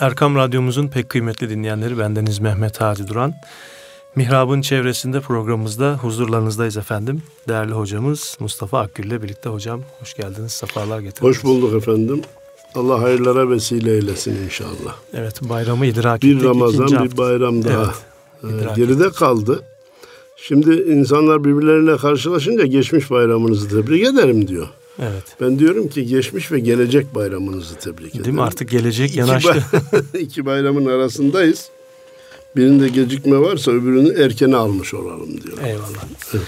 Erkam Radyomuzun pek kıymetli dinleyenleri bendeniz Mehmet Hadi Duran. Mihrab'ın çevresinde programımızda huzurlarınızdayız efendim. Değerli hocamız Mustafa Akgül ile birlikte hocam hoş geldiniz, sefalar getirdiniz. Hoş bulduk efendim. Allah hayırlara vesile eylesin inşallah. Evet bayramı idrak bir ettik. Bir Ramazan hafta. bir bayram daha evet, e, geride ettik. kaldı. Şimdi insanlar birbirleriyle karşılaşınca geçmiş bayramınızı tebrik ederim diyor. Evet. Ben diyorum ki geçmiş ve gelecek bayramınızı tebrik ederim. Değil mi? Artık gelecek yanaştı. İki, iki bayramın arasındayız. Birinde gecikme varsa öbürünü erkene almış olalım diyor. Eyvallah. Evet.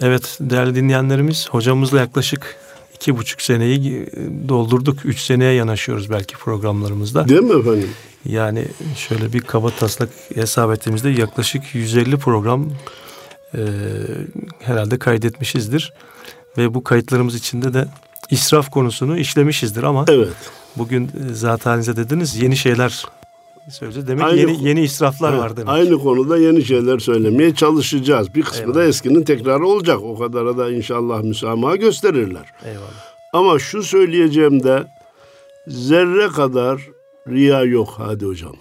evet değerli dinleyenlerimiz hocamızla yaklaşık iki buçuk seneyi doldurduk. Üç seneye yanaşıyoruz belki programlarımızda. Değil mi efendim? Yani şöyle bir kaba taslak hesap ettiğimizde yaklaşık 150 program e, herhalde kaydetmişizdir. Ve bu kayıtlarımız içinde de israf konusunu işlemişizdir ama evet. bugün zaten halinize dediniz yeni şeyler söyleyeceğiz. Demek aynı, yeni yeni israflar var demek. Aynı konuda yeni şeyler söylemeye çalışacağız. Bir kısmı Eyvallah. da eskinin tekrarı olacak. O kadara da inşallah müsamaha gösterirler. Eyvallah. Ama şu söyleyeceğim de zerre kadar riya yok hadi hocam.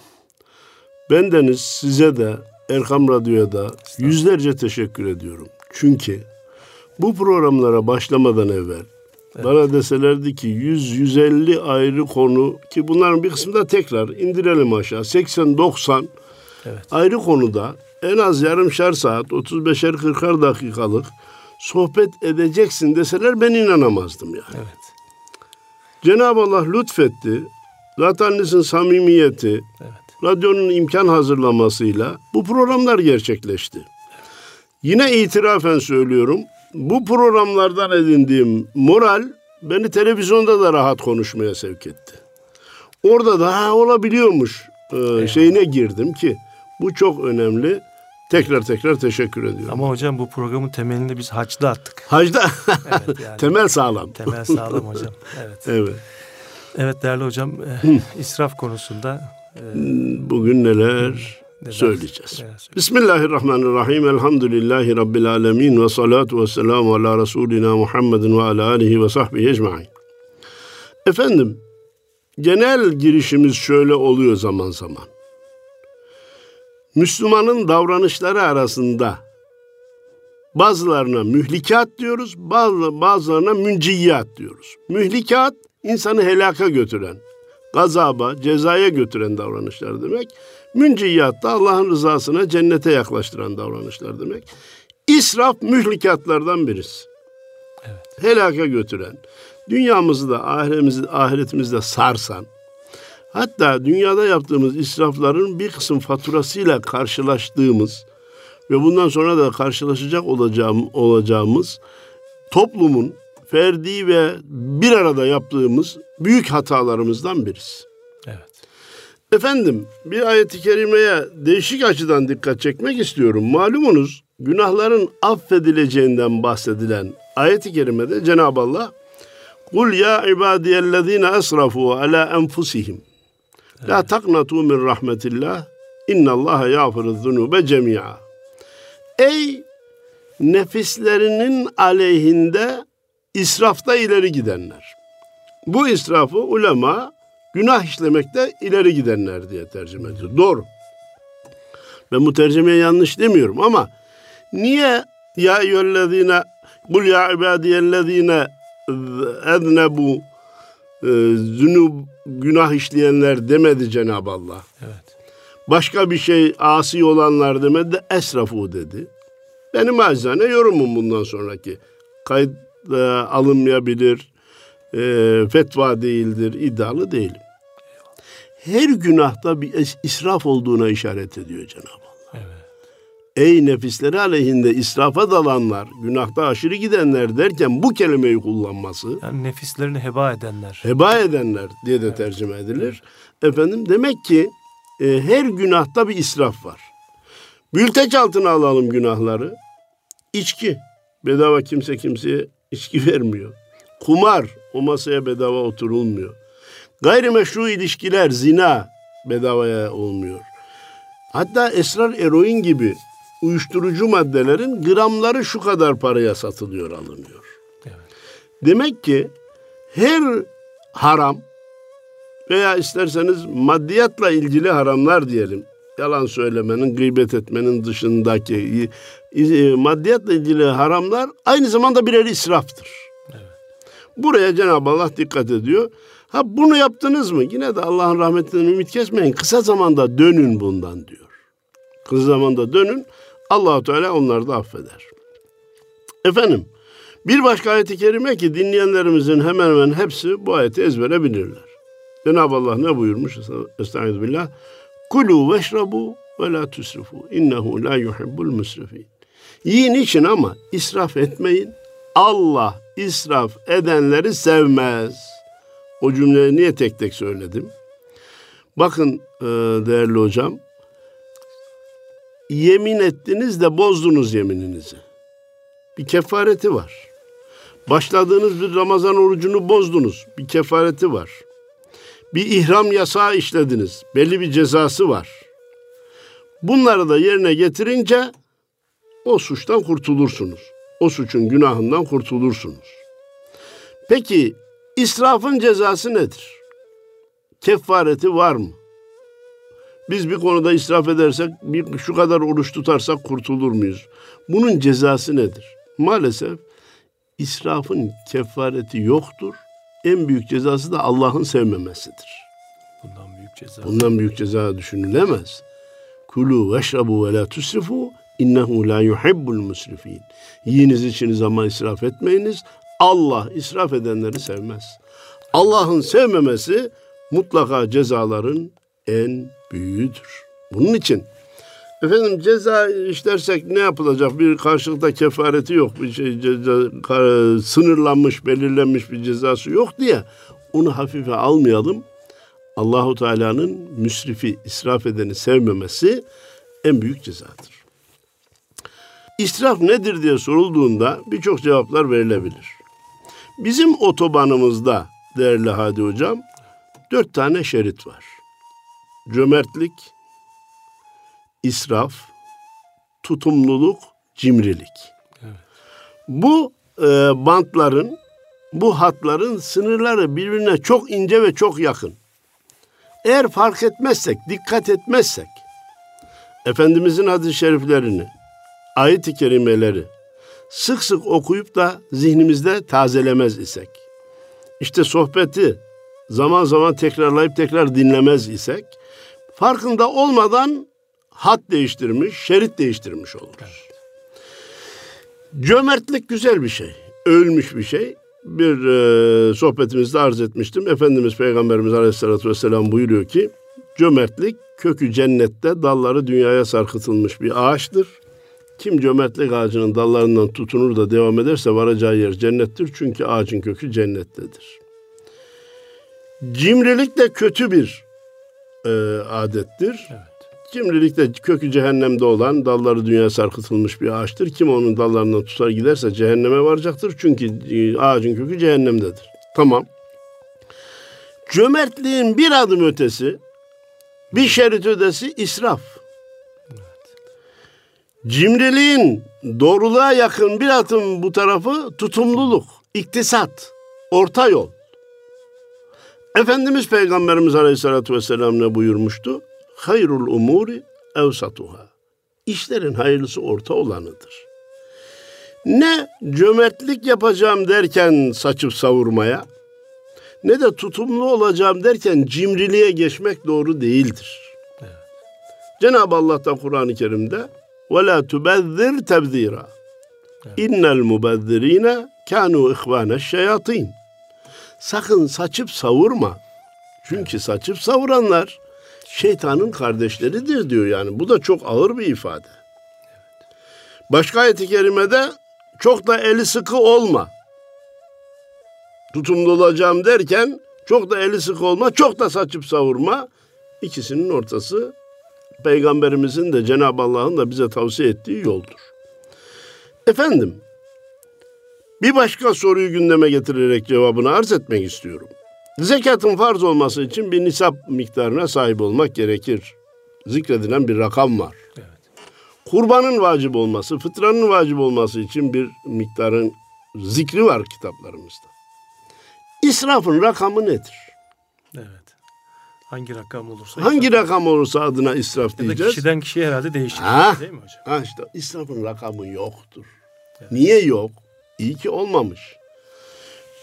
Bendeniz size de Erkam Radyo'ya da yüzlerce teşekkür ediyorum. Çünkü bu programlara başlamadan evvel evet. bana deselerdi ki 100-150 ayrı konu ki bunların bir kısmı da tekrar indirelim aşağı 80-90 evet. ayrı konuda en az yarımşar saat 35'er 40'ar dakikalık sohbet edeceksin deseler ben inanamazdım yani. Evet. Cenab-ı Allah lütfetti. Zaten samimiyeti, evet. radyonun imkan hazırlamasıyla bu programlar gerçekleşti. Yine itirafen söylüyorum. Bu programlardan edindiğim moral beni televizyonda da rahat konuşmaya sevk etti. Orada da ha, olabiliyormuş e, şeyine girdim ki bu çok önemli. Tekrar tekrar teşekkür ediyorum. Ama hocam bu programın temelini biz hacda attık. Hacda? evet, yani. Temel sağlam. Temel sağlam hocam. Evet. evet. Evet değerli hocam israf konusunda e, bugün neler söyleyeceğiz. Bismillahirrahmanirrahim. Elhamdülillahi Rabbil alemin ve salatu ve selamu ala Resulina Muhammedin ve ala alihi ve sahbihi ecmain. Efendim, genel girişimiz şöyle oluyor zaman zaman. Müslümanın davranışları arasında bazılarına mühlikat diyoruz, bazı, bazılarına münciyat diyoruz. Mühlikat insanı helaka götüren, gazaba, cezaya götüren davranışlar demek. Münciyat da Allah'ın rızasına cennete yaklaştıran davranışlar demek. İsraf mühlikatlardan birisi. Evet. Helaka götüren, dünyamızı da ahiretimizi, ahiretimizde sarsan, hatta dünyada yaptığımız israfların bir kısım faturasıyla karşılaştığımız ve bundan sonra da karşılaşacak olacağım, olacağımız toplumun ferdi ve bir arada yaptığımız büyük hatalarımızdan birisi. Efendim bir ayeti kerimeye değişik açıdan dikkat çekmek istiyorum. Malumunuz günahların affedileceğinden bahsedilen ayeti kerimede Cenab-ı Allah Kul ya ibadiyellezine esrafu ala enfusihim La taknatu min rahmetillah innallaha yağfiru zunube cemi'a Ey nefislerinin aleyhinde israfta ileri gidenler. Bu israfı ulema günah işlemekte ileri gidenler diye tercüme ediyor. Doğru. Ben bu tercümeye yanlış demiyorum ama niye ya eyyühellezine kul ya ibadiyellezine ednebu e, zünub günah işleyenler demedi Cenab-ı Allah. Evet. Başka bir şey asi olanlar demedi de esrafu dedi. Benim acizane yorumum bundan sonraki. Kayıt e, alınmayabilir, e, fetva değildir, iddialı değilim. Her günahta bir israf olduğuna işaret ediyor Cenab-ı Allah. Evet. Ey nefisleri aleyhinde israfa dalanlar, günahta aşırı gidenler derken bu kelimeyi kullanması. Yani nefislerini heba edenler. Heba edenler diye de evet. tercüme edilir. Evet. Efendim demek ki e, her günahta bir israf var. Bülteç altına alalım günahları. İçki. Bedava kimse kimseye içki vermiyor. Kumar, o masaya bedava oturulmuyor. Gayrimeşru ilişkiler, zina bedavaya olmuyor. Hatta esrar eroin gibi uyuşturucu maddelerin gramları şu kadar paraya satılıyor, alınıyor. Evet. Demek ki her haram veya isterseniz maddiyatla ilgili haramlar diyelim. Yalan söylemenin, gıybet etmenin dışındaki maddiyatla ilgili haramlar aynı zamanda birer israftır. Buraya Cenab-ı Allah dikkat ediyor. Ha bunu yaptınız mı? Yine de Allah'ın rahmetinden ümit kesmeyin. Kısa zamanda dönün bundan diyor. Kısa zamanda dönün. allah Teala onları da affeder. Efendim bir başka ayet-i kerime ki dinleyenlerimizin hemen hemen hepsi bu ayeti ezbere bilirler. Cenab-ı Allah ne buyurmuş? Estağfirullah. Kulu veşrabu ve la tusrifu. İnnehu la yuhibbul musrifin. Yiyin için ama israf etmeyin. Allah israf edenleri sevmez. O cümleyi niye tek tek söyledim? Bakın e, değerli hocam. Yemin ettiniz de bozdunuz yemininizi. Bir kefareti var. Başladığınız bir Ramazan orucunu bozdunuz. Bir kefareti var. Bir ihram yasağı işlediniz. Belli bir cezası var. Bunları da yerine getirince o suçtan kurtulursunuz. O suçun günahından kurtulursunuz. Peki israfın cezası nedir? Kefareti var mı? Biz bir konuda israf edersek, bir, şu kadar oruç tutarsak kurtulur muyuz? Bunun cezası nedir? Maalesef israfın kefareti yoktur. En büyük cezası da Allah'ın sevmemesidir. Bundan büyük ceza. Bundan büyük ceza düşünülemez. Kulu veşrabu ve la tusrifu innehu la yuhibbul musrifin. Yiyiniz içiniz ama israf etmeyiniz. Allah israf edenleri sevmez. Allah'ın sevmemesi mutlaka cezaların en büyüğüdür. Bunun için Efendim ceza işlersek ne yapılacak? Bir karşılıkta kefareti yok. Bir şey ceza, sınırlanmış, belirlenmiş bir cezası yok diye onu hafife almayalım. Allahu Teala'nın müsrifi, israf edeni sevmemesi en büyük cezadır. İsraf nedir diye sorulduğunda birçok cevaplar verilebilir. Bizim otobanımızda değerli Hadi Hocam dört tane şerit var. Cömertlik, israf, tutumluluk, cimrilik. Evet. Bu e, bantların, bu hatların sınırları birbirine çok ince ve çok yakın. Eğer fark etmezsek, dikkat etmezsek, Efendimizin hadis-i şeriflerini, ayet-i kerimeleri sık sık okuyup da zihnimizde tazelemez isek, işte sohbeti zaman zaman tekrarlayıp tekrar dinlemez isek, farkında olmadan hat değiştirmiş, şerit değiştirmiş oluruz. Cömertlik güzel bir şey, övülmüş bir şey. Bir e, sohbetimizde arz etmiştim. Efendimiz Peygamberimiz Aleyhisselatü Vesselam buyuruyor ki, cömertlik kökü cennette, dalları dünyaya sarkıtılmış bir ağaçtır. Kim cömertlik ağacının dallarından tutunur da devam ederse varacağı yer cennettir. Çünkü ağacın kökü cennettedir. Cimrilik de kötü bir e, adettir. Evet. Cimrilik de kökü cehennemde olan, dalları dünya sarkıtılmış bir ağaçtır. Kim onun dallarından tutar giderse cehenneme varacaktır. Çünkü e, ağacın kökü cehennemdedir. Tamam. Cömertliğin bir adım ötesi, bir şerit ötesi israf. Cimriliğin doğruluğa yakın bir adım bu tarafı tutumluluk, iktisat, orta yol. Efendimiz Peygamberimiz Aleyhisselatü Vesselam ne buyurmuştu? hayrul umuri evsatuha. İşlerin hayırlısı orta olanıdır. Ne cömertlik yapacağım derken saçıp savurmaya, ne de tutumlu olacağım derken cimriliğe geçmek doğru değildir. Evet. Cenab-ı Allah da Kur'an-ı Kerim'de ve la tubezzir tebzira. İnnel mubezzirine kanu ihvane şeyatin. Sakın saçıp savurma. Çünkü saçıp savuranlar şeytanın kardeşleridir diyor yani. Bu da çok ağır bir ifade. Başka ayet-i kerimede çok da eli sıkı olma. Tutumlu olacağım derken çok da eli sıkı olma, çok da saçıp savurma. İkisinin ortası Peygamberimizin de Cenab-ı Allah'ın da bize tavsiye ettiği yoldur. Efendim, bir başka soruyu gündeme getirerek cevabını arz etmek istiyorum. Zekatın farz olması için bir nisap miktarına sahip olmak gerekir. Zikredilen bir rakam var. Evet. Kurbanın vacip olması, fıtranın vacip olması için bir miktarın zikri var kitaplarımızda. İsrafın rakamı nedir? Evet. Hangi rakam olursa. Hangi israf. rakam olursa adına israf Ya diyeceğiz. kişiden kişiye herhalde değişir. Ha? Değil mi hocam? Ha işte israfın rakamı yoktur. Niye yok? İyi ki olmamış.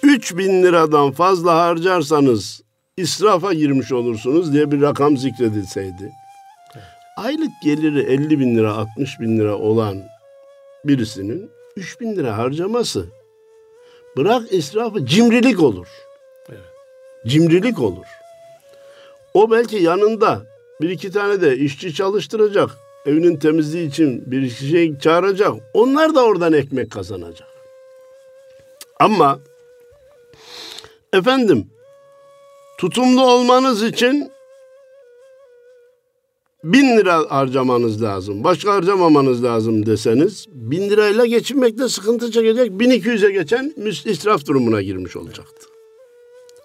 3000 liradan fazla harcarsanız israfa girmiş olursunuz diye bir rakam zikredilseydi. Aylık geliri 50 bin lira 60 bin lira olan birisinin 3 bin lira harcaması bırak israfı cimrilik olur. Evet. Cimrilik olur. O belki yanında bir iki tane de işçi çalıştıracak. Evinin temizliği için bir şey çağıracak. Onlar da oradan ekmek kazanacak. Ama efendim tutumlu olmanız için bin lira harcamanız lazım. Başka harcamamanız lazım deseniz bin lirayla geçinmekte sıkıntı çekecek. 1200'e geçen israf durumuna girmiş olacaktı.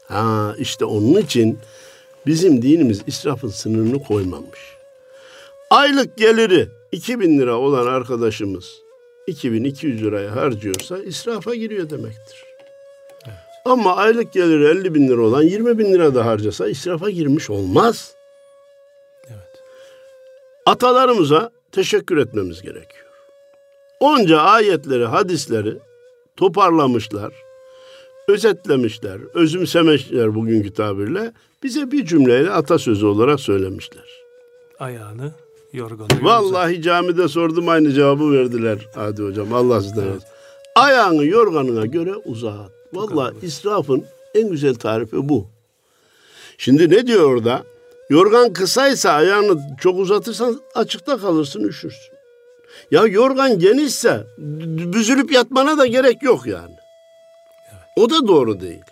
Ha işte onun için bizim dinimiz israfın sınırını koymamış. Aylık geliri 2000 lira olan arkadaşımız 2200 liraya harcıyorsa israfa giriyor demektir. Ama aylık geliri 50 bin lira olan 20 bin lira da harcasa israfa girmiş olmaz. Evet. Atalarımıza teşekkür etmemiz gerekiyor. Onca ayetleri, hadisleri toparlamışlar, özetlemişler, özümsemişler bugünkü tabirle. Bize bir cümleyle atasözü olarak söylemişler. Ayağını yorganı uzat. Vallahi camide sordum aynı cevabı verdiler Hadi hocam. Allah sizden olsun. Ayağını yorganına göre uzat. Vallahi israfın en güzel tarifi bu. Şimdi ne diyor orada? Yorgan kısaysa ayağını çok uzatırsan açıkta kalırsın üşürsün. Ya yorgan genişse büzülüp yatmana da gerek yok yani. O da doğru değil.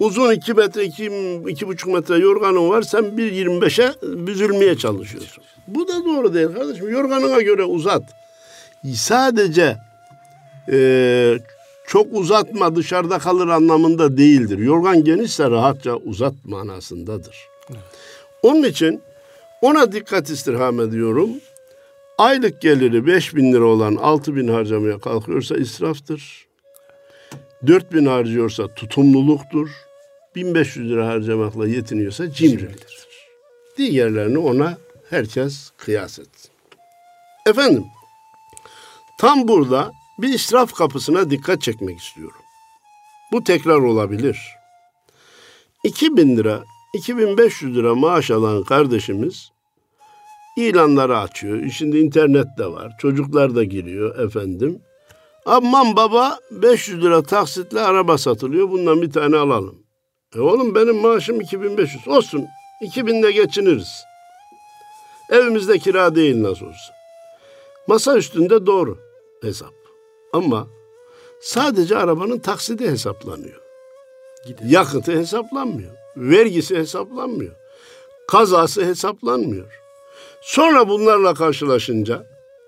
Uzun iki metre, iki, iki buçuk metre yorganın var. Sen bir 25'e büzülmeye çalışıyorsun. Bu da doğru değil kardeşim. Yorganına göre uzat. Sadece eee, çok uzatma dışarıda kalır anlamında değildir. Yorgan genişse rahatça uzat manasındadır. Onun için ona dikkat istirham ediyorum. Aylık geliri 5 bin lira olan 6 bin harcamaya kalkıyorsa israftır. 4 bin harcıyorsa tutumluluktur. 1500 lira harcamakla yetiniyorsa cimriliktir. Diğerlerini ona herkes kıyas etsin. Efendim, tam burada bir israf kapısına dikkat çekmek istiyorum. Bu tekrar olabilir. 2000 lira, 2500 lira maaş alan kardeşimiz ilanları açıyor. Şimdi internet de var. Çocuklar da giriyor efendim. Aman baba 500 lira taksitle araba satılıyor. Bundan bir tane alalım. E oğlum benim maaşım 2500. Olsun. 2000'de geçiniriz. Evimizde kira değil nasıl olsa. Masa üstünde doğru hesap. Ama sadece arabanın taksidi hesaplanıyor. Gider. Yakıtı hesaplanmıyor. Vergisi hesaplanmıyor. Kazası hesaplanmıyor. Sonra bunlarla karşılaşınca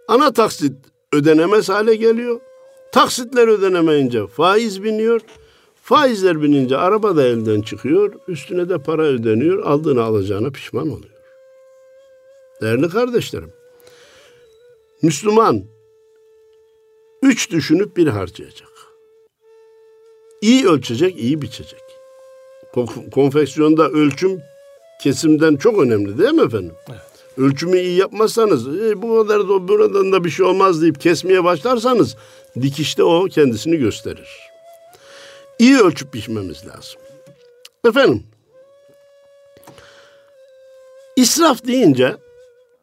ana taksit ödenemez hale geliyor. Taksitler ödenemeyince faiz biniyor. Faizler binince araba da elden çıkıyor. Üstüne de para ödeniyor. Aldığını alacağına pişman oluyor. Değerli kardeşlerim. Müslüman üç düşünüp bir harcayacak. İyi ölçecek, iyi biçecek. Kon- Konfeksiyonda ölçüm kesimden çok önemli değil mi efendim? Evet. Ölçümü iyi yapmazsanız "E, bu kadar da buradan da bir şey olmaz deyip kesmeye başlarsanız dikişte o kendisini gösterir. İyi ölçüp biçmemiz lazım. Efendim israf deyince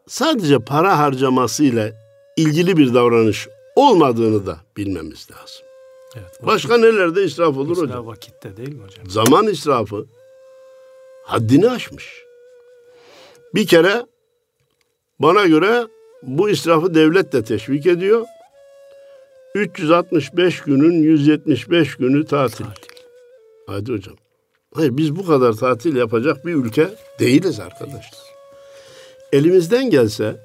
sadece para harcamasıyla ilgili bir davranış olmadığını da bilmemiz lazım. Evet. Başka nelerde israf olur Mesela hocam? vakitte değil mi hocam? Zaman israfı haddini aşmış. Bir kere bana göre bu israfı devlet de teşvik ediyor. 365 günün 175 günü tatil. Tatil. Hadi hocam. Hayır biz bu kadar tatil yapacak bir ülke değiliz arkadaşlar. Elimizden gelse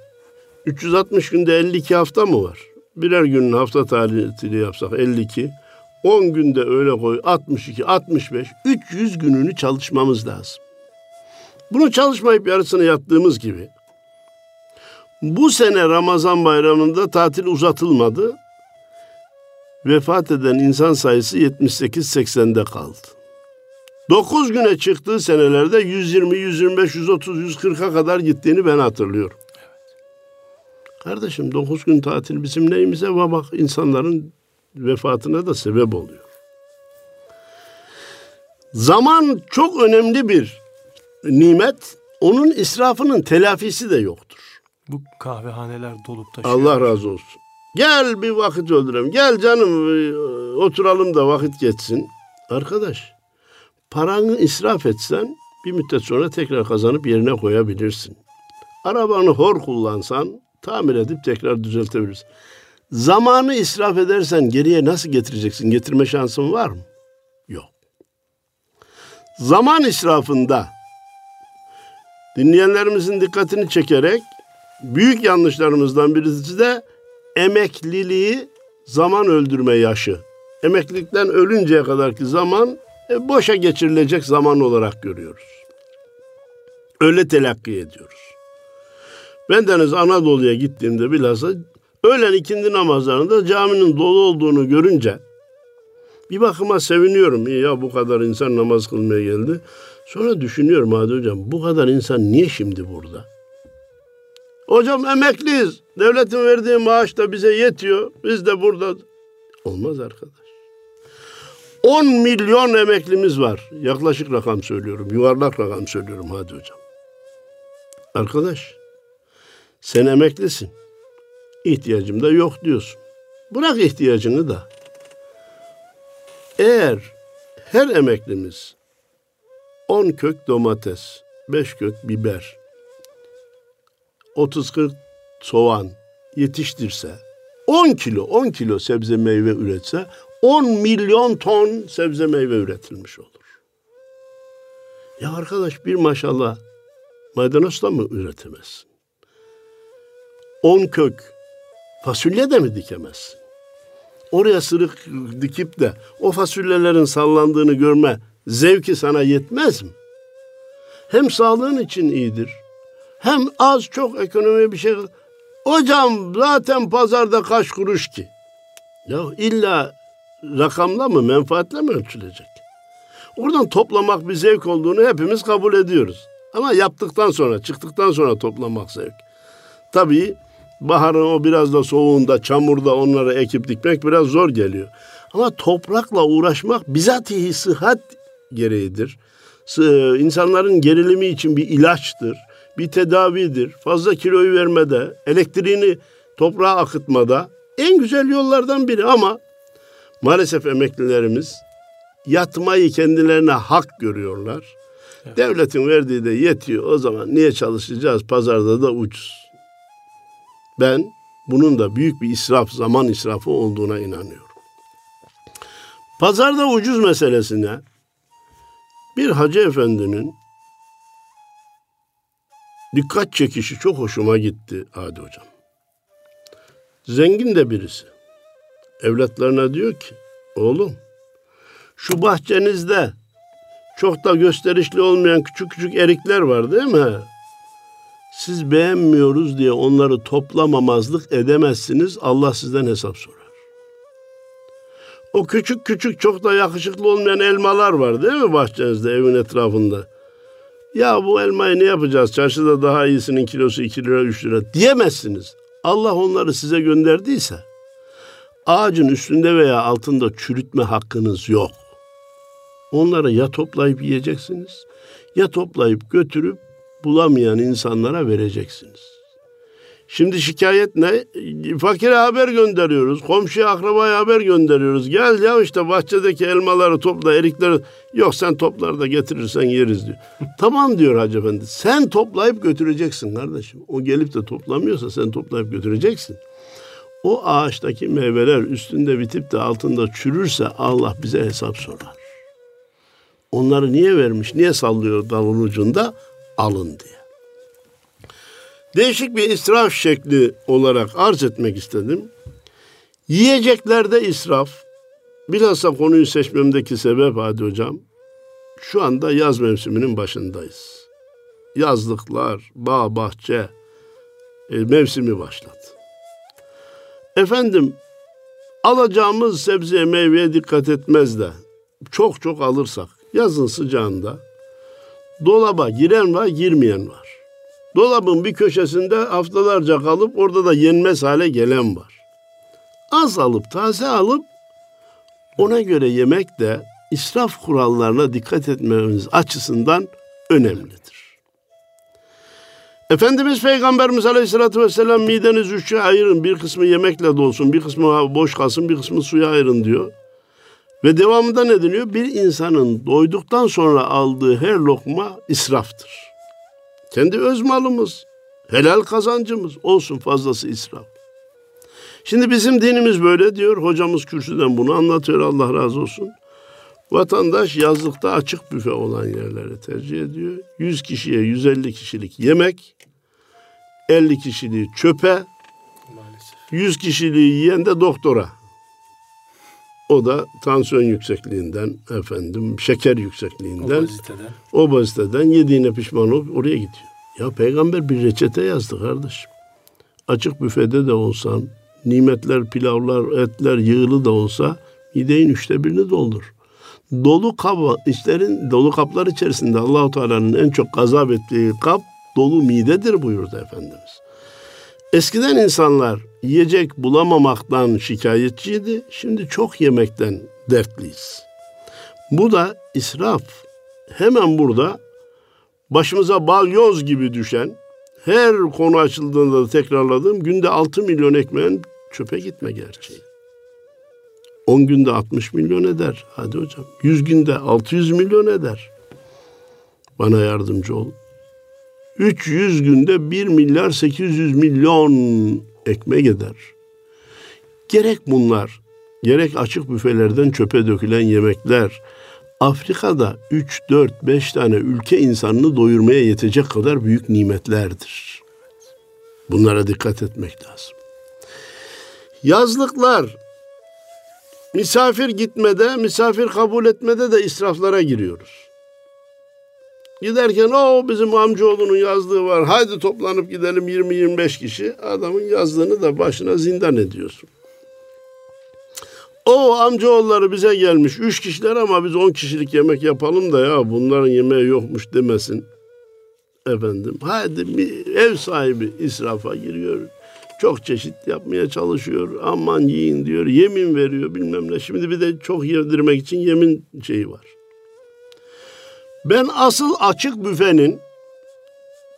360 günde 52 hafta mı var? Birer günün hafta tatili yapsak 52. 10 günde öyle koy 62, 65, 300 gününü çalışmamız lazım. Bunu çalışmayıp yarısını yattığımız gibi bu sene Ramazan bayramında tatil uzatılmadı. Vefat eden insan sayısı 78-80'de kaldı. 9 güne çıktığı senelerde 120, 125, 130, 140'a kadar gittiğini ben hatırlıyorum. Kardeşim 9 gün tatil bizim neyimize ve bak insanların vefatına da sebep oluyor. Zaman çok önemli bir nimet. Onun israfının telafisi de yoktur. Bu kahvehaneler dolup taşıyor. Allah razı olsun. Gel bir vakit öldürelim. Gel canım e, oturalım da vakit geçsin. Arkadaş paranı israf etsen bir müddet sonra tekrar kazanıp yerine koyabilirsin. Arabanı hor kullansan tamir edip tekrar düzeltebilirsin. Zamanı israf edersen geriye nasıl getireceksin? Getirme şansın var mı? Yok. Zaman israfında dinleyenlerimizin dikkatini çekerek büyük yanlışlarımızdan birisi de emekliliği zaman öldürme yaşı. Emeklilikten ölünceye kadarki zaman e, boşa geçirilecek zaman olarak görüyoruz. Öyle telakki ediyoruz. Ben deniz Anadolu'ya gittiğimde bilhassa öğlen ikindi namazlarında caminin dolu olduğunu görünce bir bakıma seviniyorum. Ya bu kadar insan namaz kılmaya geldi. Sonra düşünüyorum Hadi Hocam bu kadar insan niye şimdi burada? Hocam emekliyiz. Devletin verdiği maaş da bize yetiyor. Biz de burada. Olmaz arkadaş. 10 milyon emeklimiz var. Yaklaşık rakam söylüyorum. Yuvarlak rakam söylüyorum hadi hocam. Arkadaş sen emeklisin. İhtiyacım da yok diyorsun. Bırak ihtiyacını da. Eğer her emeklimiz 10 kök domates, 5 kök biber, 30-40 soğan yetiştirse, 10 kilo, 10 kilo sebze meyve üretse 10 milyon ton sebze meyve üretilmiş olur. Ya arkadaş bir maşallah maydanoz da mı üretemezsin? 10 kök fasulye de mi dikemezsin? Oraya sırık dikip de o fasulyelerin sallandığını görme zevki sana yetmez mi? Hem sağlığın için iyidir. Hem az çok ekonomi bir şey. Hocam zaten pazarda kaç kuruş ki? Ya illa rakamla mı, menfaatle mi ölçülecek? Oradan toplamak bir zevk olduğunu hepimiz kabul ediyoruz. Ama yaptıktan sonra, çıktıktan sonra toplamak zevk. Tabii baharın o biraz da soğuğunda, çamurda onları ekip dikmek biraz zor geliyor. Ama toprakla uğraşmak bizatihi sıhhat gereğidir. İnsanların gerilimi için bir ilaçtır, bir tedavidir. Fazla kiloyu vermede, elektriğini toprağa akıtmada en güzel yollardan biri ama maalesef emeklilerimiz yatmayı kendilerine hak görüyorlar. Evet. Devletin verdiği de yetiyor. O zaman niye çalışacağız? Pazarda da ucuz. Ben bunun da büyük bir israf, zaman israfı olduğuna inanıyorum. Pazarda ucuz meselesine bir hacı efendinin dikkat çekişi çok hoşuma gitti Adi Hocam. Zengin de birisi. Evlatlarına diyor ki, oğlum şu bahçenizde çok da gösterişli olmayan küçük küçük erikler var değil mi? Siz beğenmiyoruz diye onları toplamamazlık edemezsiniz. Allah sizden hesap sorar. O küçük küçük çok da yakışıklı olmayan elmalar var değil mi bahçenizde evin etrafında? Ya bu elmayı ne yapacağız? Çarşıda daha iyisinin kilosu 2 lira 3 lira diyemezsiniz. Allah onları size gönderdiyse ağacın üstünde veya altında çürütme hakkınız yok. Onları ya toplayıp yiyeceksiniz ya toplayıp götürüp bulamayan insanlara vereceksiniz. Şimdi şikayet ne? Fakire haber gönderiyoruz. Komşuya akrabaya haber gönderiyoruz. Gel ya işte bahçedeki elmaları topla, erikleri. Yok sen toplar da getirirsen yeriz diyor. tamam diyor Hacı Efendi. Sen toplayıp götüreceksin kardeşim. O gelip de toplamıyorsa sen toplayıp götüreceksin. O ağaçtaki meyveler üstünde bitip de altında çürürse Allah bize hesap sorar. Onları niye vermiş, niye sallıyor dalın ucunda? Alın diye değişik bir israf şekli olarak arz etmek istedim. Yiyeceklerde israf, bilhassa konuyu seçmemdeki sebep Hadi Hocam, şu anda yaz mevsiminin başındayız. Yazlıklar, bağ, bahçe e, mevsimi başladı. Efendim, alacağımız sebzeye, meyveye dikkat etmez de çok çok alırsak, Yazın sıcağında dolaba giren var, girmeyen var. Dolabın bir köşesinde haftalarca kalıp orada da yenmez hale gelen var. Az alıp taze alıp ona göre yemek de israf kurallarına dikkat etmemiz açısından önemlidir. Efendimiz Peygamberimiz Aleyhisselatü Vesselam mideniz üçe ayırın. Bir kısmı yemekle dolsun, bir kısmı boş kalsın, bir kısmı suya ayırın diyor. Ve devamında ne deniyor? Bir insanın doyduktan sonra aldığı her lokma israftır. Kendi öz malımız, helal kazancımız olsun fazlası israf. Şimdi bizim dinimiz böyle diyor. Hocamız kürsüden bunu anlatıyor Allah razı olsun. Vatandaş yazlıkta açık büfe olan yerleri tercih ediyor. 100 kişiye 150 kişilik yemek, 50 kişiliği çöpe, Maalesef. 100 kişiliği yiyen de doktora. O da tansiyon yüksekliğinden, efendim şeker yüksekliğinden, obeziteden, obeziteden yediğine pişman olup oraya gidiyor. Ya peygamber bir reçete yazdı kardeşim. Açık büfede de olsan, nimetler, pilavlar, etler yığılı da olsa mideyin üçte birini doldur. Dolu kaba, işlerin dolu kaplar içerisinde Allahu Teala'nın en çok gazap ettiği kap dolu midedir buyurdu Efendimiz. Eskiden insanlar yiyecek bulamamaktan şikayetçiydi. Şimdi çok yemekten dertliyiz. Bu da israf. Hemen burada başımıza balyoz gibi düşen, her konu açıldığında da tekrarladığım günde 6 milyon ekmeğin çöpe gitme gerçeği. 10 günde 60 milyon eder. Hadi hocam. 100 günde 600 milyon eder. Bana yardımcı ol. 300 günde 1 milyar 800 milyon ekmek eder. Gerek bunlar, gerek açık büfelerden çöpe dökülen yemekler, Afrika'da 3, 4, 5 tane ülke insanını doyurmaya yetecek kadar büyük nimetlerdir. Bunlara dikkat etmek lazım. Yazlıklar misafir gitmede, misafir kabul etmede de israflara giriyoruz. Giderken o bizim amcaoğlunun yazdığı var. Haydi toplanıp gidelim 20-25 kişi. Adamın yazdığını da başına zindan ediyorsun. O amcaoğulları bize gelmiş. Üç kişiler ama biz on kişilik yemek yapalım da ya bunların yemeği yokmuş demesin. Efendim haydi bir ev sahibi israfa giriyor. Çok çeşit yapmaya çalışıyor. Aman yiyin diyor. Yemin veriyor bilmem ne. Şimdi bir de çok yedirmek için yemin şeyi var. Ben asıl açık büfenin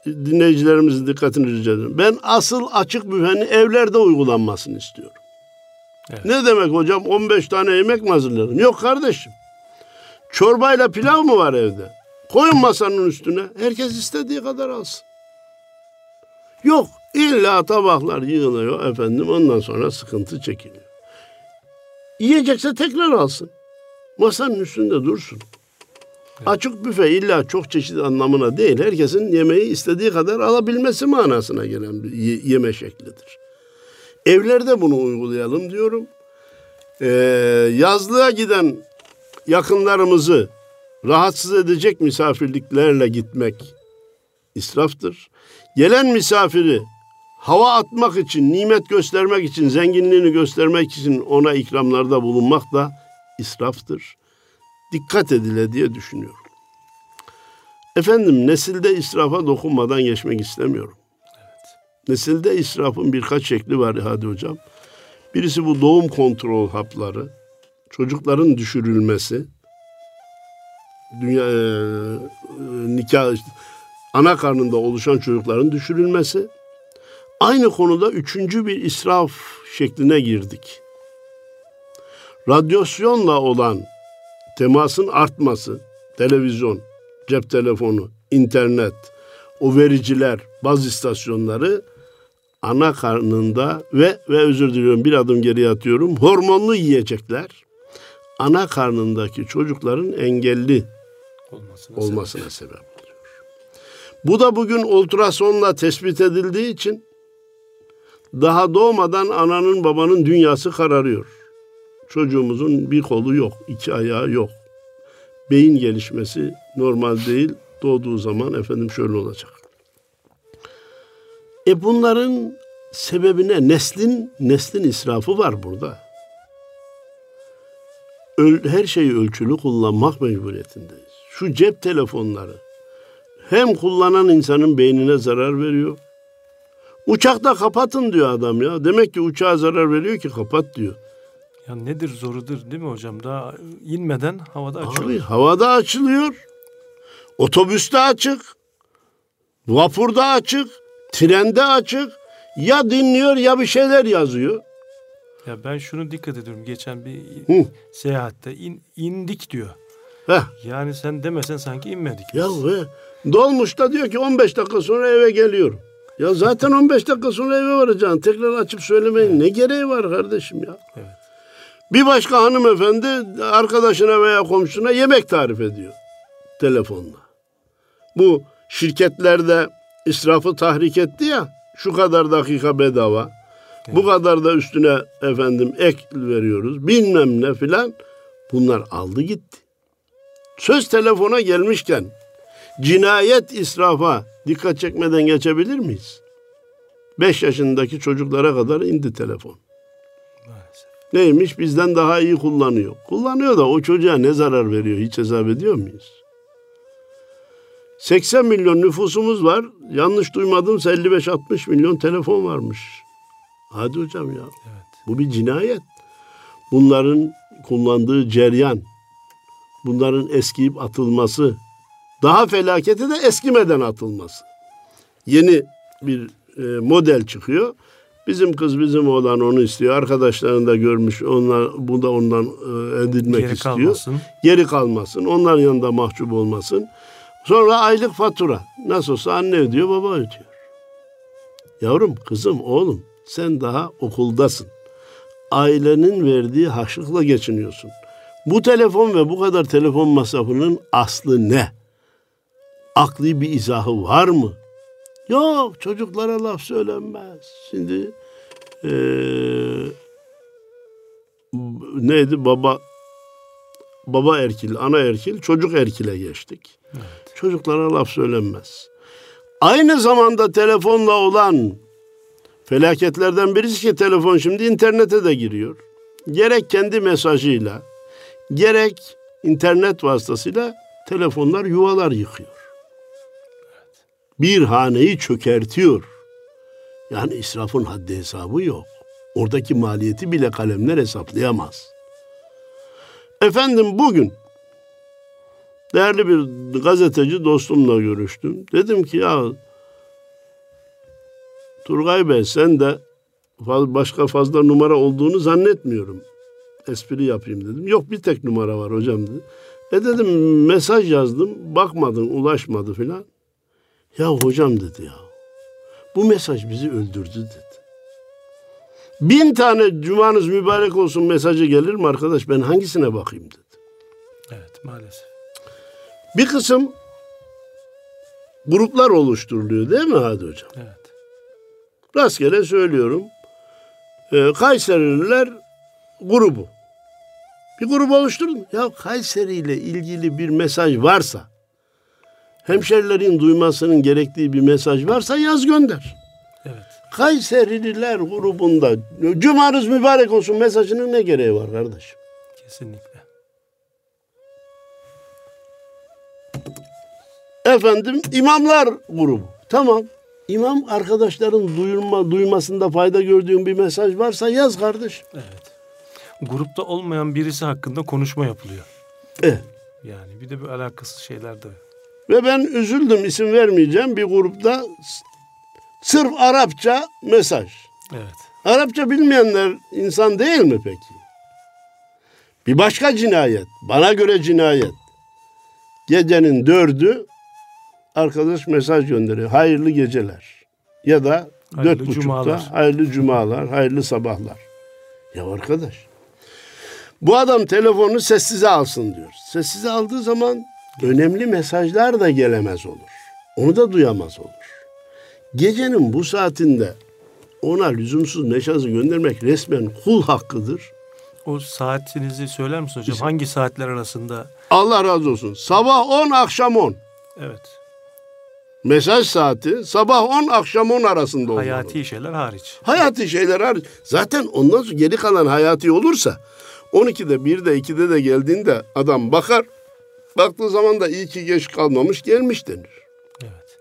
dinleyicilerimizin dikkatini rica ederim. Ben asıl açık büfenin evlerde uygulanmasını istiyorum. Evet. Ne demek hocam 15 tane yemek mi hazırlarım? Yok kardeşim. Çorbayla pilav mı var evde? Koyun masanın üstüne. Herkes istediği kadar alsın. Yok. illa tabaklar yığılıyor efendim. Ondan sonra sıkıntı çekiliyor. Yiyecekse tekrar alsın. Masanın üstünde dursun. Açık büfe illa çok çeşit anlamına değil. Herkesin yemeği istediği kadar alabilmesi manasına gelen bir yeme şeklidir. Evlerde bunu uygulayalım diyorum. Ee, yazlığa giden yakınlarımızı rahatsız edecek misafirliklerle gitmek israftır. Gelen misafiri hava atmak için, nimet göstermek için, zenginliğini göstermek için ona ikramlarda bulunmak da israftır dikkat edile diye düşünüyorum. Efendim nesilde israfa dokunmadan geçmek istemiyorum. Nesilde israfın birkaç şekli var hadi hocam. Birisi bu doğum kontrol hapları, çocukların düşürülmesi, dünya e, nikah ana karnında oluşan çocukların düşürülmesi. Aynı konuda üçüncü bir israf şekline girdik. Radyasyonla olan temasın artması, televizyon, cep telefonu, internet, o vericiler, baz istasyonları ana karnında ve ve özür diliyorum bir adım geriye atıyorum. Hormonlu yiyecekler ana karnındaki çocukların engelli olmasına, olmasına sebep. sebep oluyor. Bu da bugün ultrasonla tespit edildiği için daha doğmadan ananın babanın dünyası kararıyor. Çocuğumuzun bir kolu yok, iki ayağı yok. Beyin gelişmesi normal değil. Doğduğu zaman efendim şöyle olacak. E bunların sebebine neslin neslin israfı var burada. öl- her şeyi ölçülü kullanmak mecburiyetindeyiz. Şu cep telefonları hem kullanan insanın beynine zarar veriyor. Uçakta kapatın diyor adam ya. Demek ki uçağa zarar veriyor ki kapat diyor. Ya nedir zorudur değil mi hocam? Daha inmeden havada açıyor. Abi havada açılıyor. Otobüste açık. Vapurda açık. Trende açık. Ya dinliyor ya bir şeyler yazıyor. Ya ben şunu dikkat ediyorum. Geçen bir Hı. seyahatte in, indik diyor. Heh. Yani sen demesen sanki inmedik. Ya ve dolmuşta diyor ki 15 dakika sonra eve geliyorum. Ya zaten 15 dakika sonra eve varacaksın. Tekrar açıp söylemeyin ne gereği var kardeşim ya? Evet. Bir başka hanımefendi arkadaşına veya komşuna yemek tarif ediyor telefonla. Bu şirketlerde israfı tahrik etti ya şu kadar dakika bedava. Bu kadar da üstüne efendim ek veriyoruz bilmem ne filan. Bunlar aldı gitti. Söz telefona gelmişken cinayet israfa dikkat çekmeden geçebilir miyiz? 5 yaşındaki çocuklara kadar indi telefon. Maalesef. Neymiş bizden daha iyi kullanıyor. Kullanıyor da o çocuğa ne zarar veriyor hiç hesap ediyor muyuz? 80 milyon nüfusumuz var. Yanlış duymadımsa 55-60 milyon telefon varmış. Hadi hocam ya. Evet. Bu bir cinayet. Bunların kullandığı ceryan, bunların eskiyip atılması, daha felakete de eskimeden atılması. Yeni bir e, model çıkıyor. Bizim kız bizim oğlan onu istiyor. Arkadaşlarını da görmüş. Onlar bu da ondan e, edinmek Geri istiyor. kalmasın. Geri kalmasın. Onların yanında mahcup olmasın. Sonra aylık fatura. Nasıl olsa anne ödüyor, baba ödüyor. Yavrum, kızım, oğlum sen daha okuldasın. Ailenin verdiği harçlıkla geçiniyorsun. Bu telefon ve bu kadar telefon masrafının aslı ne? Akli bir izahı var mı? Yok çocuklara laf söylenmez. Şimdi eee, neydi baba baba erkil, ana erkil, çocuk erkile geçtik. Çocuklara laf söylenmez. Aynı zamanda telefonla olan felaketlerden birisi ki telefon şimdi internete de giriyor. Gerek kendi mesajıyla, gerek internet vasıtasıyla telefonlar yuvalar yıkıyor. Bir haneyi çökertiyor. Yani israfın haddi hesabı yok. Oradaki maliyeti bile kalemler hesaplayamaz. Efendim bugün değerli bir gazeteci dostumla görüştüm. Dedim ki ya Turgay Bey sen de başka fazla numara olduğunu zannetmiyorum. Espri yapayım dedim. Yok bir tek numara var hocam dedi. E dedim mesaj yazdım bakmadın ulaşmadı filan. Ya hocam dedi ya bu mesaj bizi öldürdü dedi. Bin tane cumanız mübarek olsun mesajı gelir mi arkadaş ben hangisine bakayım dedi. Evet maalesef. Bir kısım gruplar oluşturuluyor değil mi Hadi Hocam? Evet. Rastgele söylüyorum. Ee, Kayserililer grubu. Bir grup oluşturun. Ya Kayseri ile ilgili bir mesaj varsa, hemşerilerin duymasının gerektiği bir mesaj varsa yaz gönder. Evet. Kayserililer grubunda cumanız mübarek olsun mesajının ne gereği var kardeşim? Kesinlikle. Efendim imamlar grubu. Tamam. İmam arkadaşların duyulma, duymasında fayda gördüğün bir mesaj varsa yaz kardeş. Evet. Grupta olmayan birisi hakkında konuşma yapılıyor. Eh. Yani bir de bir alakasız şeyler de. Ve ben üzüldüm isim vermeyeceğim bir grupta sırf Arapça mesaj. Evet. Arapça bilmeyenler insan değil mi peki? Bir başka cinayet. Bana göre cinayet. Gecenin dördü arkadaş mesaj gönderiyor. Hayırlı geceler. Ya da Hayırlı dört buçukta cumalar. hayırlı cumalar, hayırlı sabahlar. Ya arkadaş. Bu adam telefonu sessize alsın diyor. Sessize aldığı zaman önemli mesajlar da gelemez olur. Onu da duyamaz olur. Gecenin bu saatinde ona lüzumsuz mesajı göndermek resmen kul hakkıdır. O saatinizi söyler misin hocam? Hangi saatler arasında? Allah razı olsun. Sabah 10, akşam 10. Evet. Mesaj saati sabah 10, akşam 10 arasında olmalı. Hayati şeyler hariç. Hayati şeyler hariç. Zaten ondan sonra geri kalan hayati olursa 12'de 1'de 2'de de geldiğinde adam bakar. Baktığı zaman da iyi ki geç kalmamış gelmiş denir. Evet.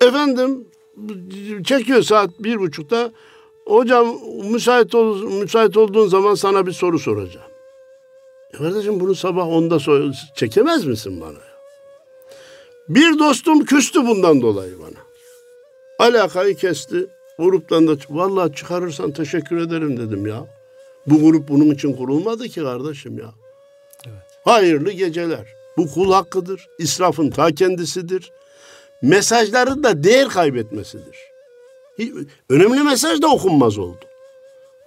Efendim çekiyor saat bir buçukta. Hocam müsait ol, müsait olduğun zaman sana bir soru soracağım. Ya kardeşim bunu sabah onda sor, çekemez misin bana? Bir dostum küstü bundan dolayı bana. Alakayı kesti. Gruptan da vallahi çıkarırsan teşekkür ederim dedim ya. Bu grup bunun için kurulmadı ki kardeşim ya. Evet. Hayırlı geceler. Bu kul hakkıdır. İsrafın ta kendisidir. Mesajların da değer kaybetmesidir. Önemli mesaj da okunmaz oldu.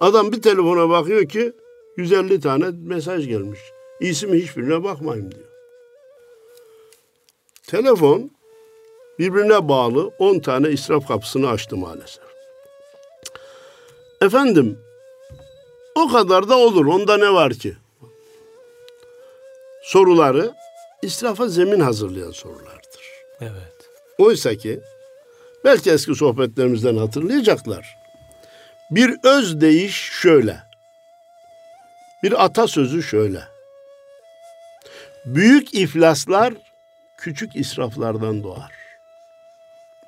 Adam bir telefona bakıyor ki 150 tane mesaj gelmiş. İyisi mi hiçbirine bakmayayım diyor. Telefon birbirine bağlı 10 tane israf kapısını açtı maalesef. Efendim o kadar da olur. Onda ne var ki? Soruları israfa zemin hazırlayan sorulardır. Evet. Oysa ki belki eski sohbetlerimizden hatırlayacaklar. Bir öz deyiş şöyle. Bir atasözü şöyle. Büyük iflaslar küçük israflardan doğar.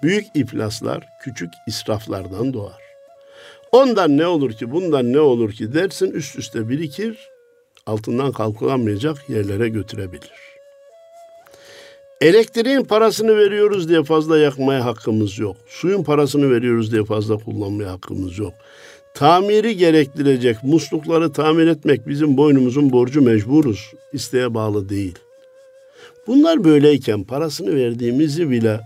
Büyük iflaslar küçük israflardan doğar. Ondan ne olur ki, bundan ne olur ki dersin üst üste birikir, altından kalkılamayacak yerlere götürebilir. Elektriğin parasını veriyoruz diye fazla yakmaya hakkımız yok. Suyun parasını veriyoruz diye fazla kullanmaya hakkımız yok. Tamiri gerektirecek muslukları tamir etmek bizim boynumuzun borcu mecburuz. İsteğe bağlı değil. Bunlar böyleyken parasını verdiğimizi bile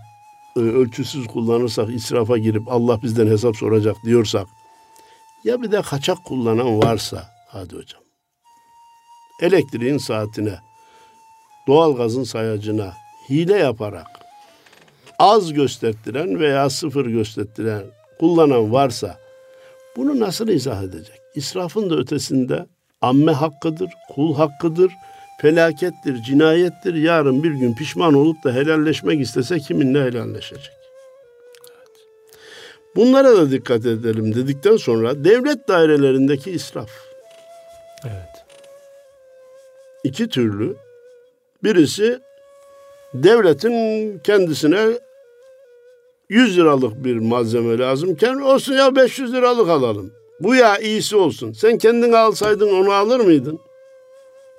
e, ölçüsüz kullanırsak, israfa girip Allah bizden hesap soracak diyorsak, ya bir de kaçak kullanan varsa, hadi hocam, elektriğin saatine, doğalgazın sayacına hile yaparak az göstertiren veya sıfır göstertiren kullanan varsa bunu nasıl izah edecek? İsrafın da ötesinde amme hakkıdır, kul hakkıdır, felakettir, cinayettir. Yarın bir gün pişman olup da helalleşmek istese kiminle helalleşecek? Bunlara da dikkat edelim dedikten sonra devlet dairelerindeki israf. Evet. İki türlü. Birisi devletin kendisine 100 liralık bir malzeme lazımken olsun ya 500 liralık alalım. Bu ya iyisi olsun. Sen kendin alsaydın onu alır mıydın?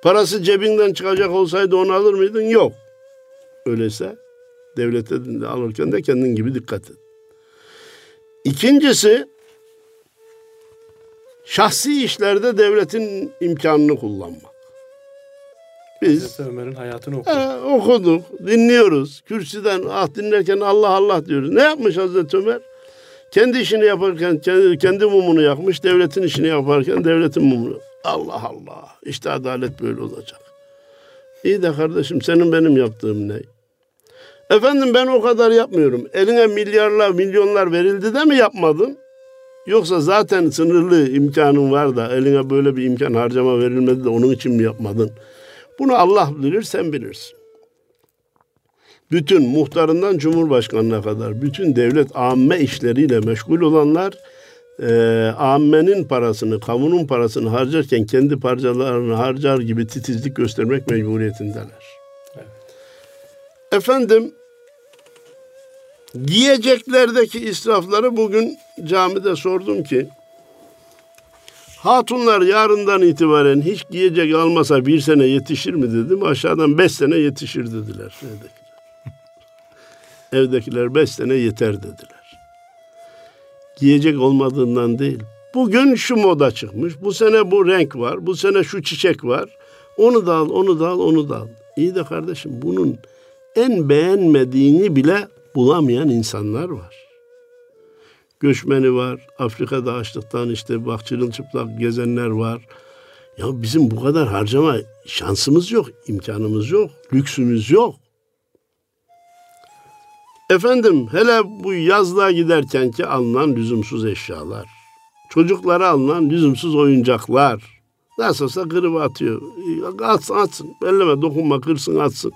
Parası cebinden çıkacak olsaydı onu alır mıydın? Yok. Öyleyse devlete de alırken de kendin gibi dikkat et. İkincisi şahsi işlerde devletin imkanını kullanmak. Biz Hazreti Ömer'in hayatını okuduk. E, okuduk, dinliyoruz. Kürsüden ah dinlerken Allah Allah diyoruz. Ne yapmış Hazreti Ömer? Kendi işini yaparken kendi, kendi mumunu yakmış, devletin işini yaparken devletin mumunu. Allah Allah. İşte adalet böyle olacak. İyi de kardeşim senin benim yaptığım ne? Efendim ben o kadar yapmıyorum. Eline milyarlar, milyonlar verildi de mi yapmadın? Yoksa zaten sınırlı imkanın var da eline böyle bir imkan harcama verilmedi de onun için mi yapmadın? Bunu Allah bilir, sen bilirsin. Bütün muhtarından cumhurbaşkanına kadar bütün devlet amme işleriyle meşgul olanlar e, ammenin parasını, kamunun parasını harcarken kendi parçalarını harcar gibi titizlik göstermek mecburiyetindeler. Evet. Efendim giyeceklerdeki israfları bugün camide sordum ki Hatunlar yarından itibaren hiç giyecek almasa bir sene yetişir mi dedim. Aşağıdan beş sene yetişir dediler evdekiler. Evdekiler beş sene yeter dediler. Giyecek olmadığından değil. Bugün şu moda çıkmış. Bu sene bu renk var. Bu sene şu çiçek var. Onu da al, onu da al, onu da al. İyi de kardeşim bunun en beğenmediğini bile bulamayan insanlar var göçmeni var. Afrika'da açlıktan işte bak çıplak gezenler var. Ya bizim bu kadar harcama şansımız yok, imkanımız yok, lüksümüz yok. Efendim hele bu yazlığa giderken ki alınan lüzumsuz eşyalar. Çocuklara alınan lüzumsuz oyuncaklar. Nasılsa kırıp atıyor. Atsın atsın. Elleme dokunma kırsın atsın.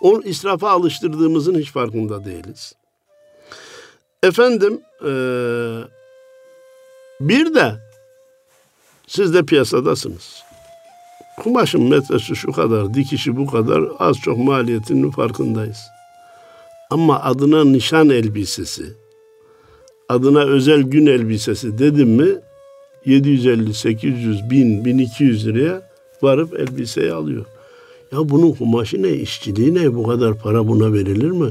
Onu israfa alıştırdığımızın hiç farkında değiliz. Efendim ee, bir de siz de piyasadasınız. kumaşın metresi şu kadar, dikişi bu kadar, az çok maliyetinin farkındayız. Ama adına nişan elbisesi, adına özel gün elbisesi dedim mi 750, 800, 1000, 1200 liraya varıp elbiseyi alıyor. Ya bunun kumaşı ne, işçiliği ne, bu kadar para buna verilir mi?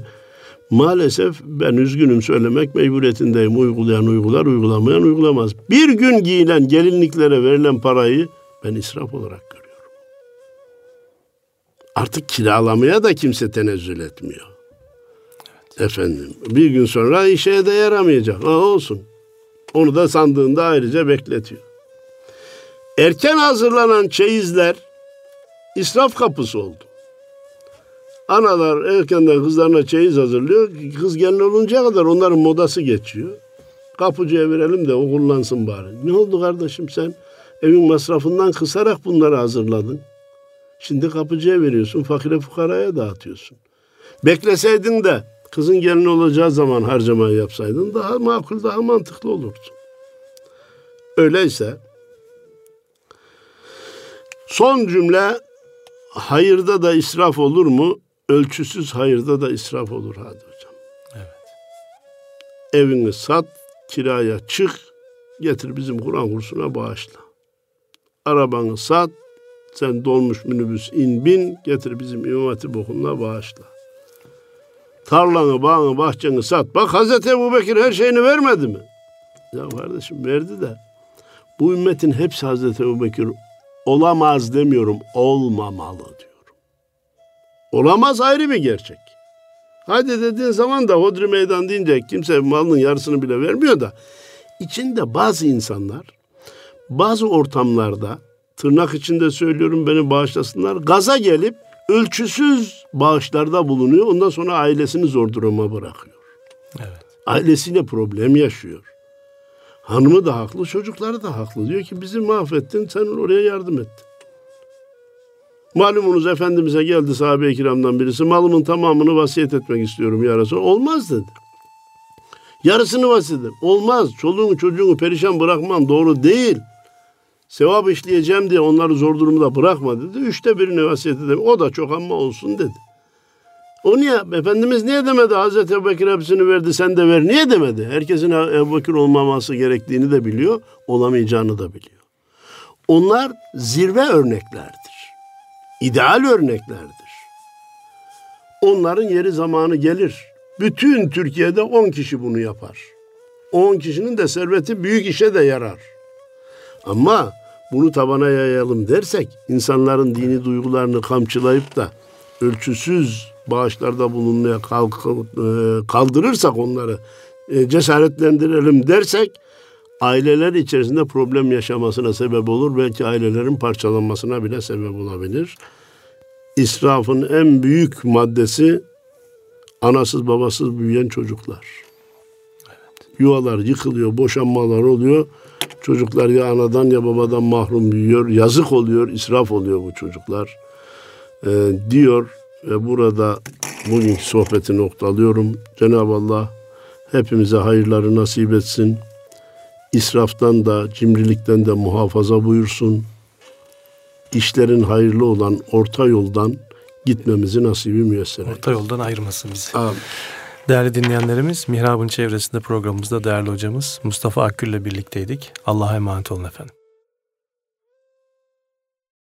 Maalesef ben üzgünüm söylemek mecburiyetindeyim. Uygulayan uygular, uygulamayan uygulamaz. Bir gün giyilen gelinliklere verilen parayı ben israf olarak görüyorum. Artık kiralamaya da kimse tenezzül etmiyor. Efendim bir gün sonra işe de yaramayacak. Ha, olsun. Onu da sandığında ayrıca bekletiyor. Erken hazırlanan çeyizler israf kapısı oldu. Analar erkenden kızlarına çeyiz hazırlıyor. Kız gelin oluncaya kadar onların modası geçiyor. Kapıcıya verelim de o kullansın bari. Ne oldu kardeşim sen? Evin masrafından kısarak bunları hazırladın. Şimdi kapıcıya veriyorsun, fakire fukaraya dağıtıyorsun. Bekleseydin de kızın gelin olacağı zaman harcamayı yapsaydın daha makul, daha mantıklı olurdu. Öyleyse son cümle hayırda da israf olur mu? Ölçüsüz hayırda da israf olur hadi hocam. Evet. Evini sat, kiraya çık, getir bizim Kur'an kursuna bağışla. Arabanı sat, sen dolmuş minibüs in bin, getir bizim İmam Hatip okuluna bağışla. Tarlanı, bağını, bahçeni sat. Bak Hazreti Ebu Bekir her şeyini vermedi mi? Ya kardeşim verdi de bu ümmetin hepsi Hazreti Ebu Bekir olamaz demiyorum, olmamalı diyor. Olamaz ayrı bir gerçek. Hadi dediğin zaman da hodri meydan deyince kimse malının yarısını bile vermiyor da içinde bazı insanlar bazı ortamlarda tırnak içinde söylüyorum beni bağışlasınlar gaza gelip ölçüsüz bağışlarda bulunuyor. Ondan sonra ailesini zor duruma bırakıyor. Evet. Ailesiyle problem yaşıyor. Hanımı da haklı, çocukları da haklı. Diyor ki bizi mahvettin, sen oraya yardım ettin. Malumunuz Efendimiz'e geldi sahabe-i kiramdan birisi. Malımın tamamını vasiyet etmek istiyorum ya Resulallah. Olmaz dedi. Yarısını vasiyet. Olmaz. Çoluğunu çocuğunu perişan bırakmam doğru değil. Sevap işleyeceğim diye onları zor durumda bırakma dedi. Üçte birini vasiyet ederim. O da çok ama olsun dedi. O niye? Efendimiz niye demedi? Hazreti Ebu Bekir hepsini verdi sen de ver. Niye demedi? Herkesin Ebu Bekir olmaması gerektiğini de biliyor. Olamayacağını da biliyor. Onlar zirve örneklerdi ideal örneklerdir. Onların yeri zamanı gelir. Bütün Türkiye'de 10 kişi bunu yapar. 10 kişinin de serveti büyük işe de yarar. Ama bunu tabana yayalım dersek insanların dini duygularını kamçılayıp da ölçüsüz bağışlarda bulunmaya e, kaldırırsak onları e, cesaretlendirelim dersek aileler içerisinde problem yaşamasına sebep olur. Belki ailelerin parçalanmasına bile sebep olabilir. İsrafın en büyük maddesi anasız babasız büyüyen çocuklar. Evet. Yuvalar yıkılıyor, boşanmalar oluyor. Çocuklar ya anadan ya babadan mahrum büyüyor. Yazık oluyor, israf oluyor bu çocuklar. Ee, diyor ve burada bugünkü sohbeti noktalıyorum. Cenab-ı Allah hepimize hayırları nasip etsin israftan da cimrilikten de muhafaza buyursun. İşlerin hayırlı olan orta yoldan gitmemizi nasibi müyesser Orta yoldan ayırmasın bizi. Amin. Değerli dinleyenlerimiz, Mihrab'ın çevresinde programımızda değerli hocamız Mustafa Akgül ile birlikteydik. Allah'a emanet olun efendim.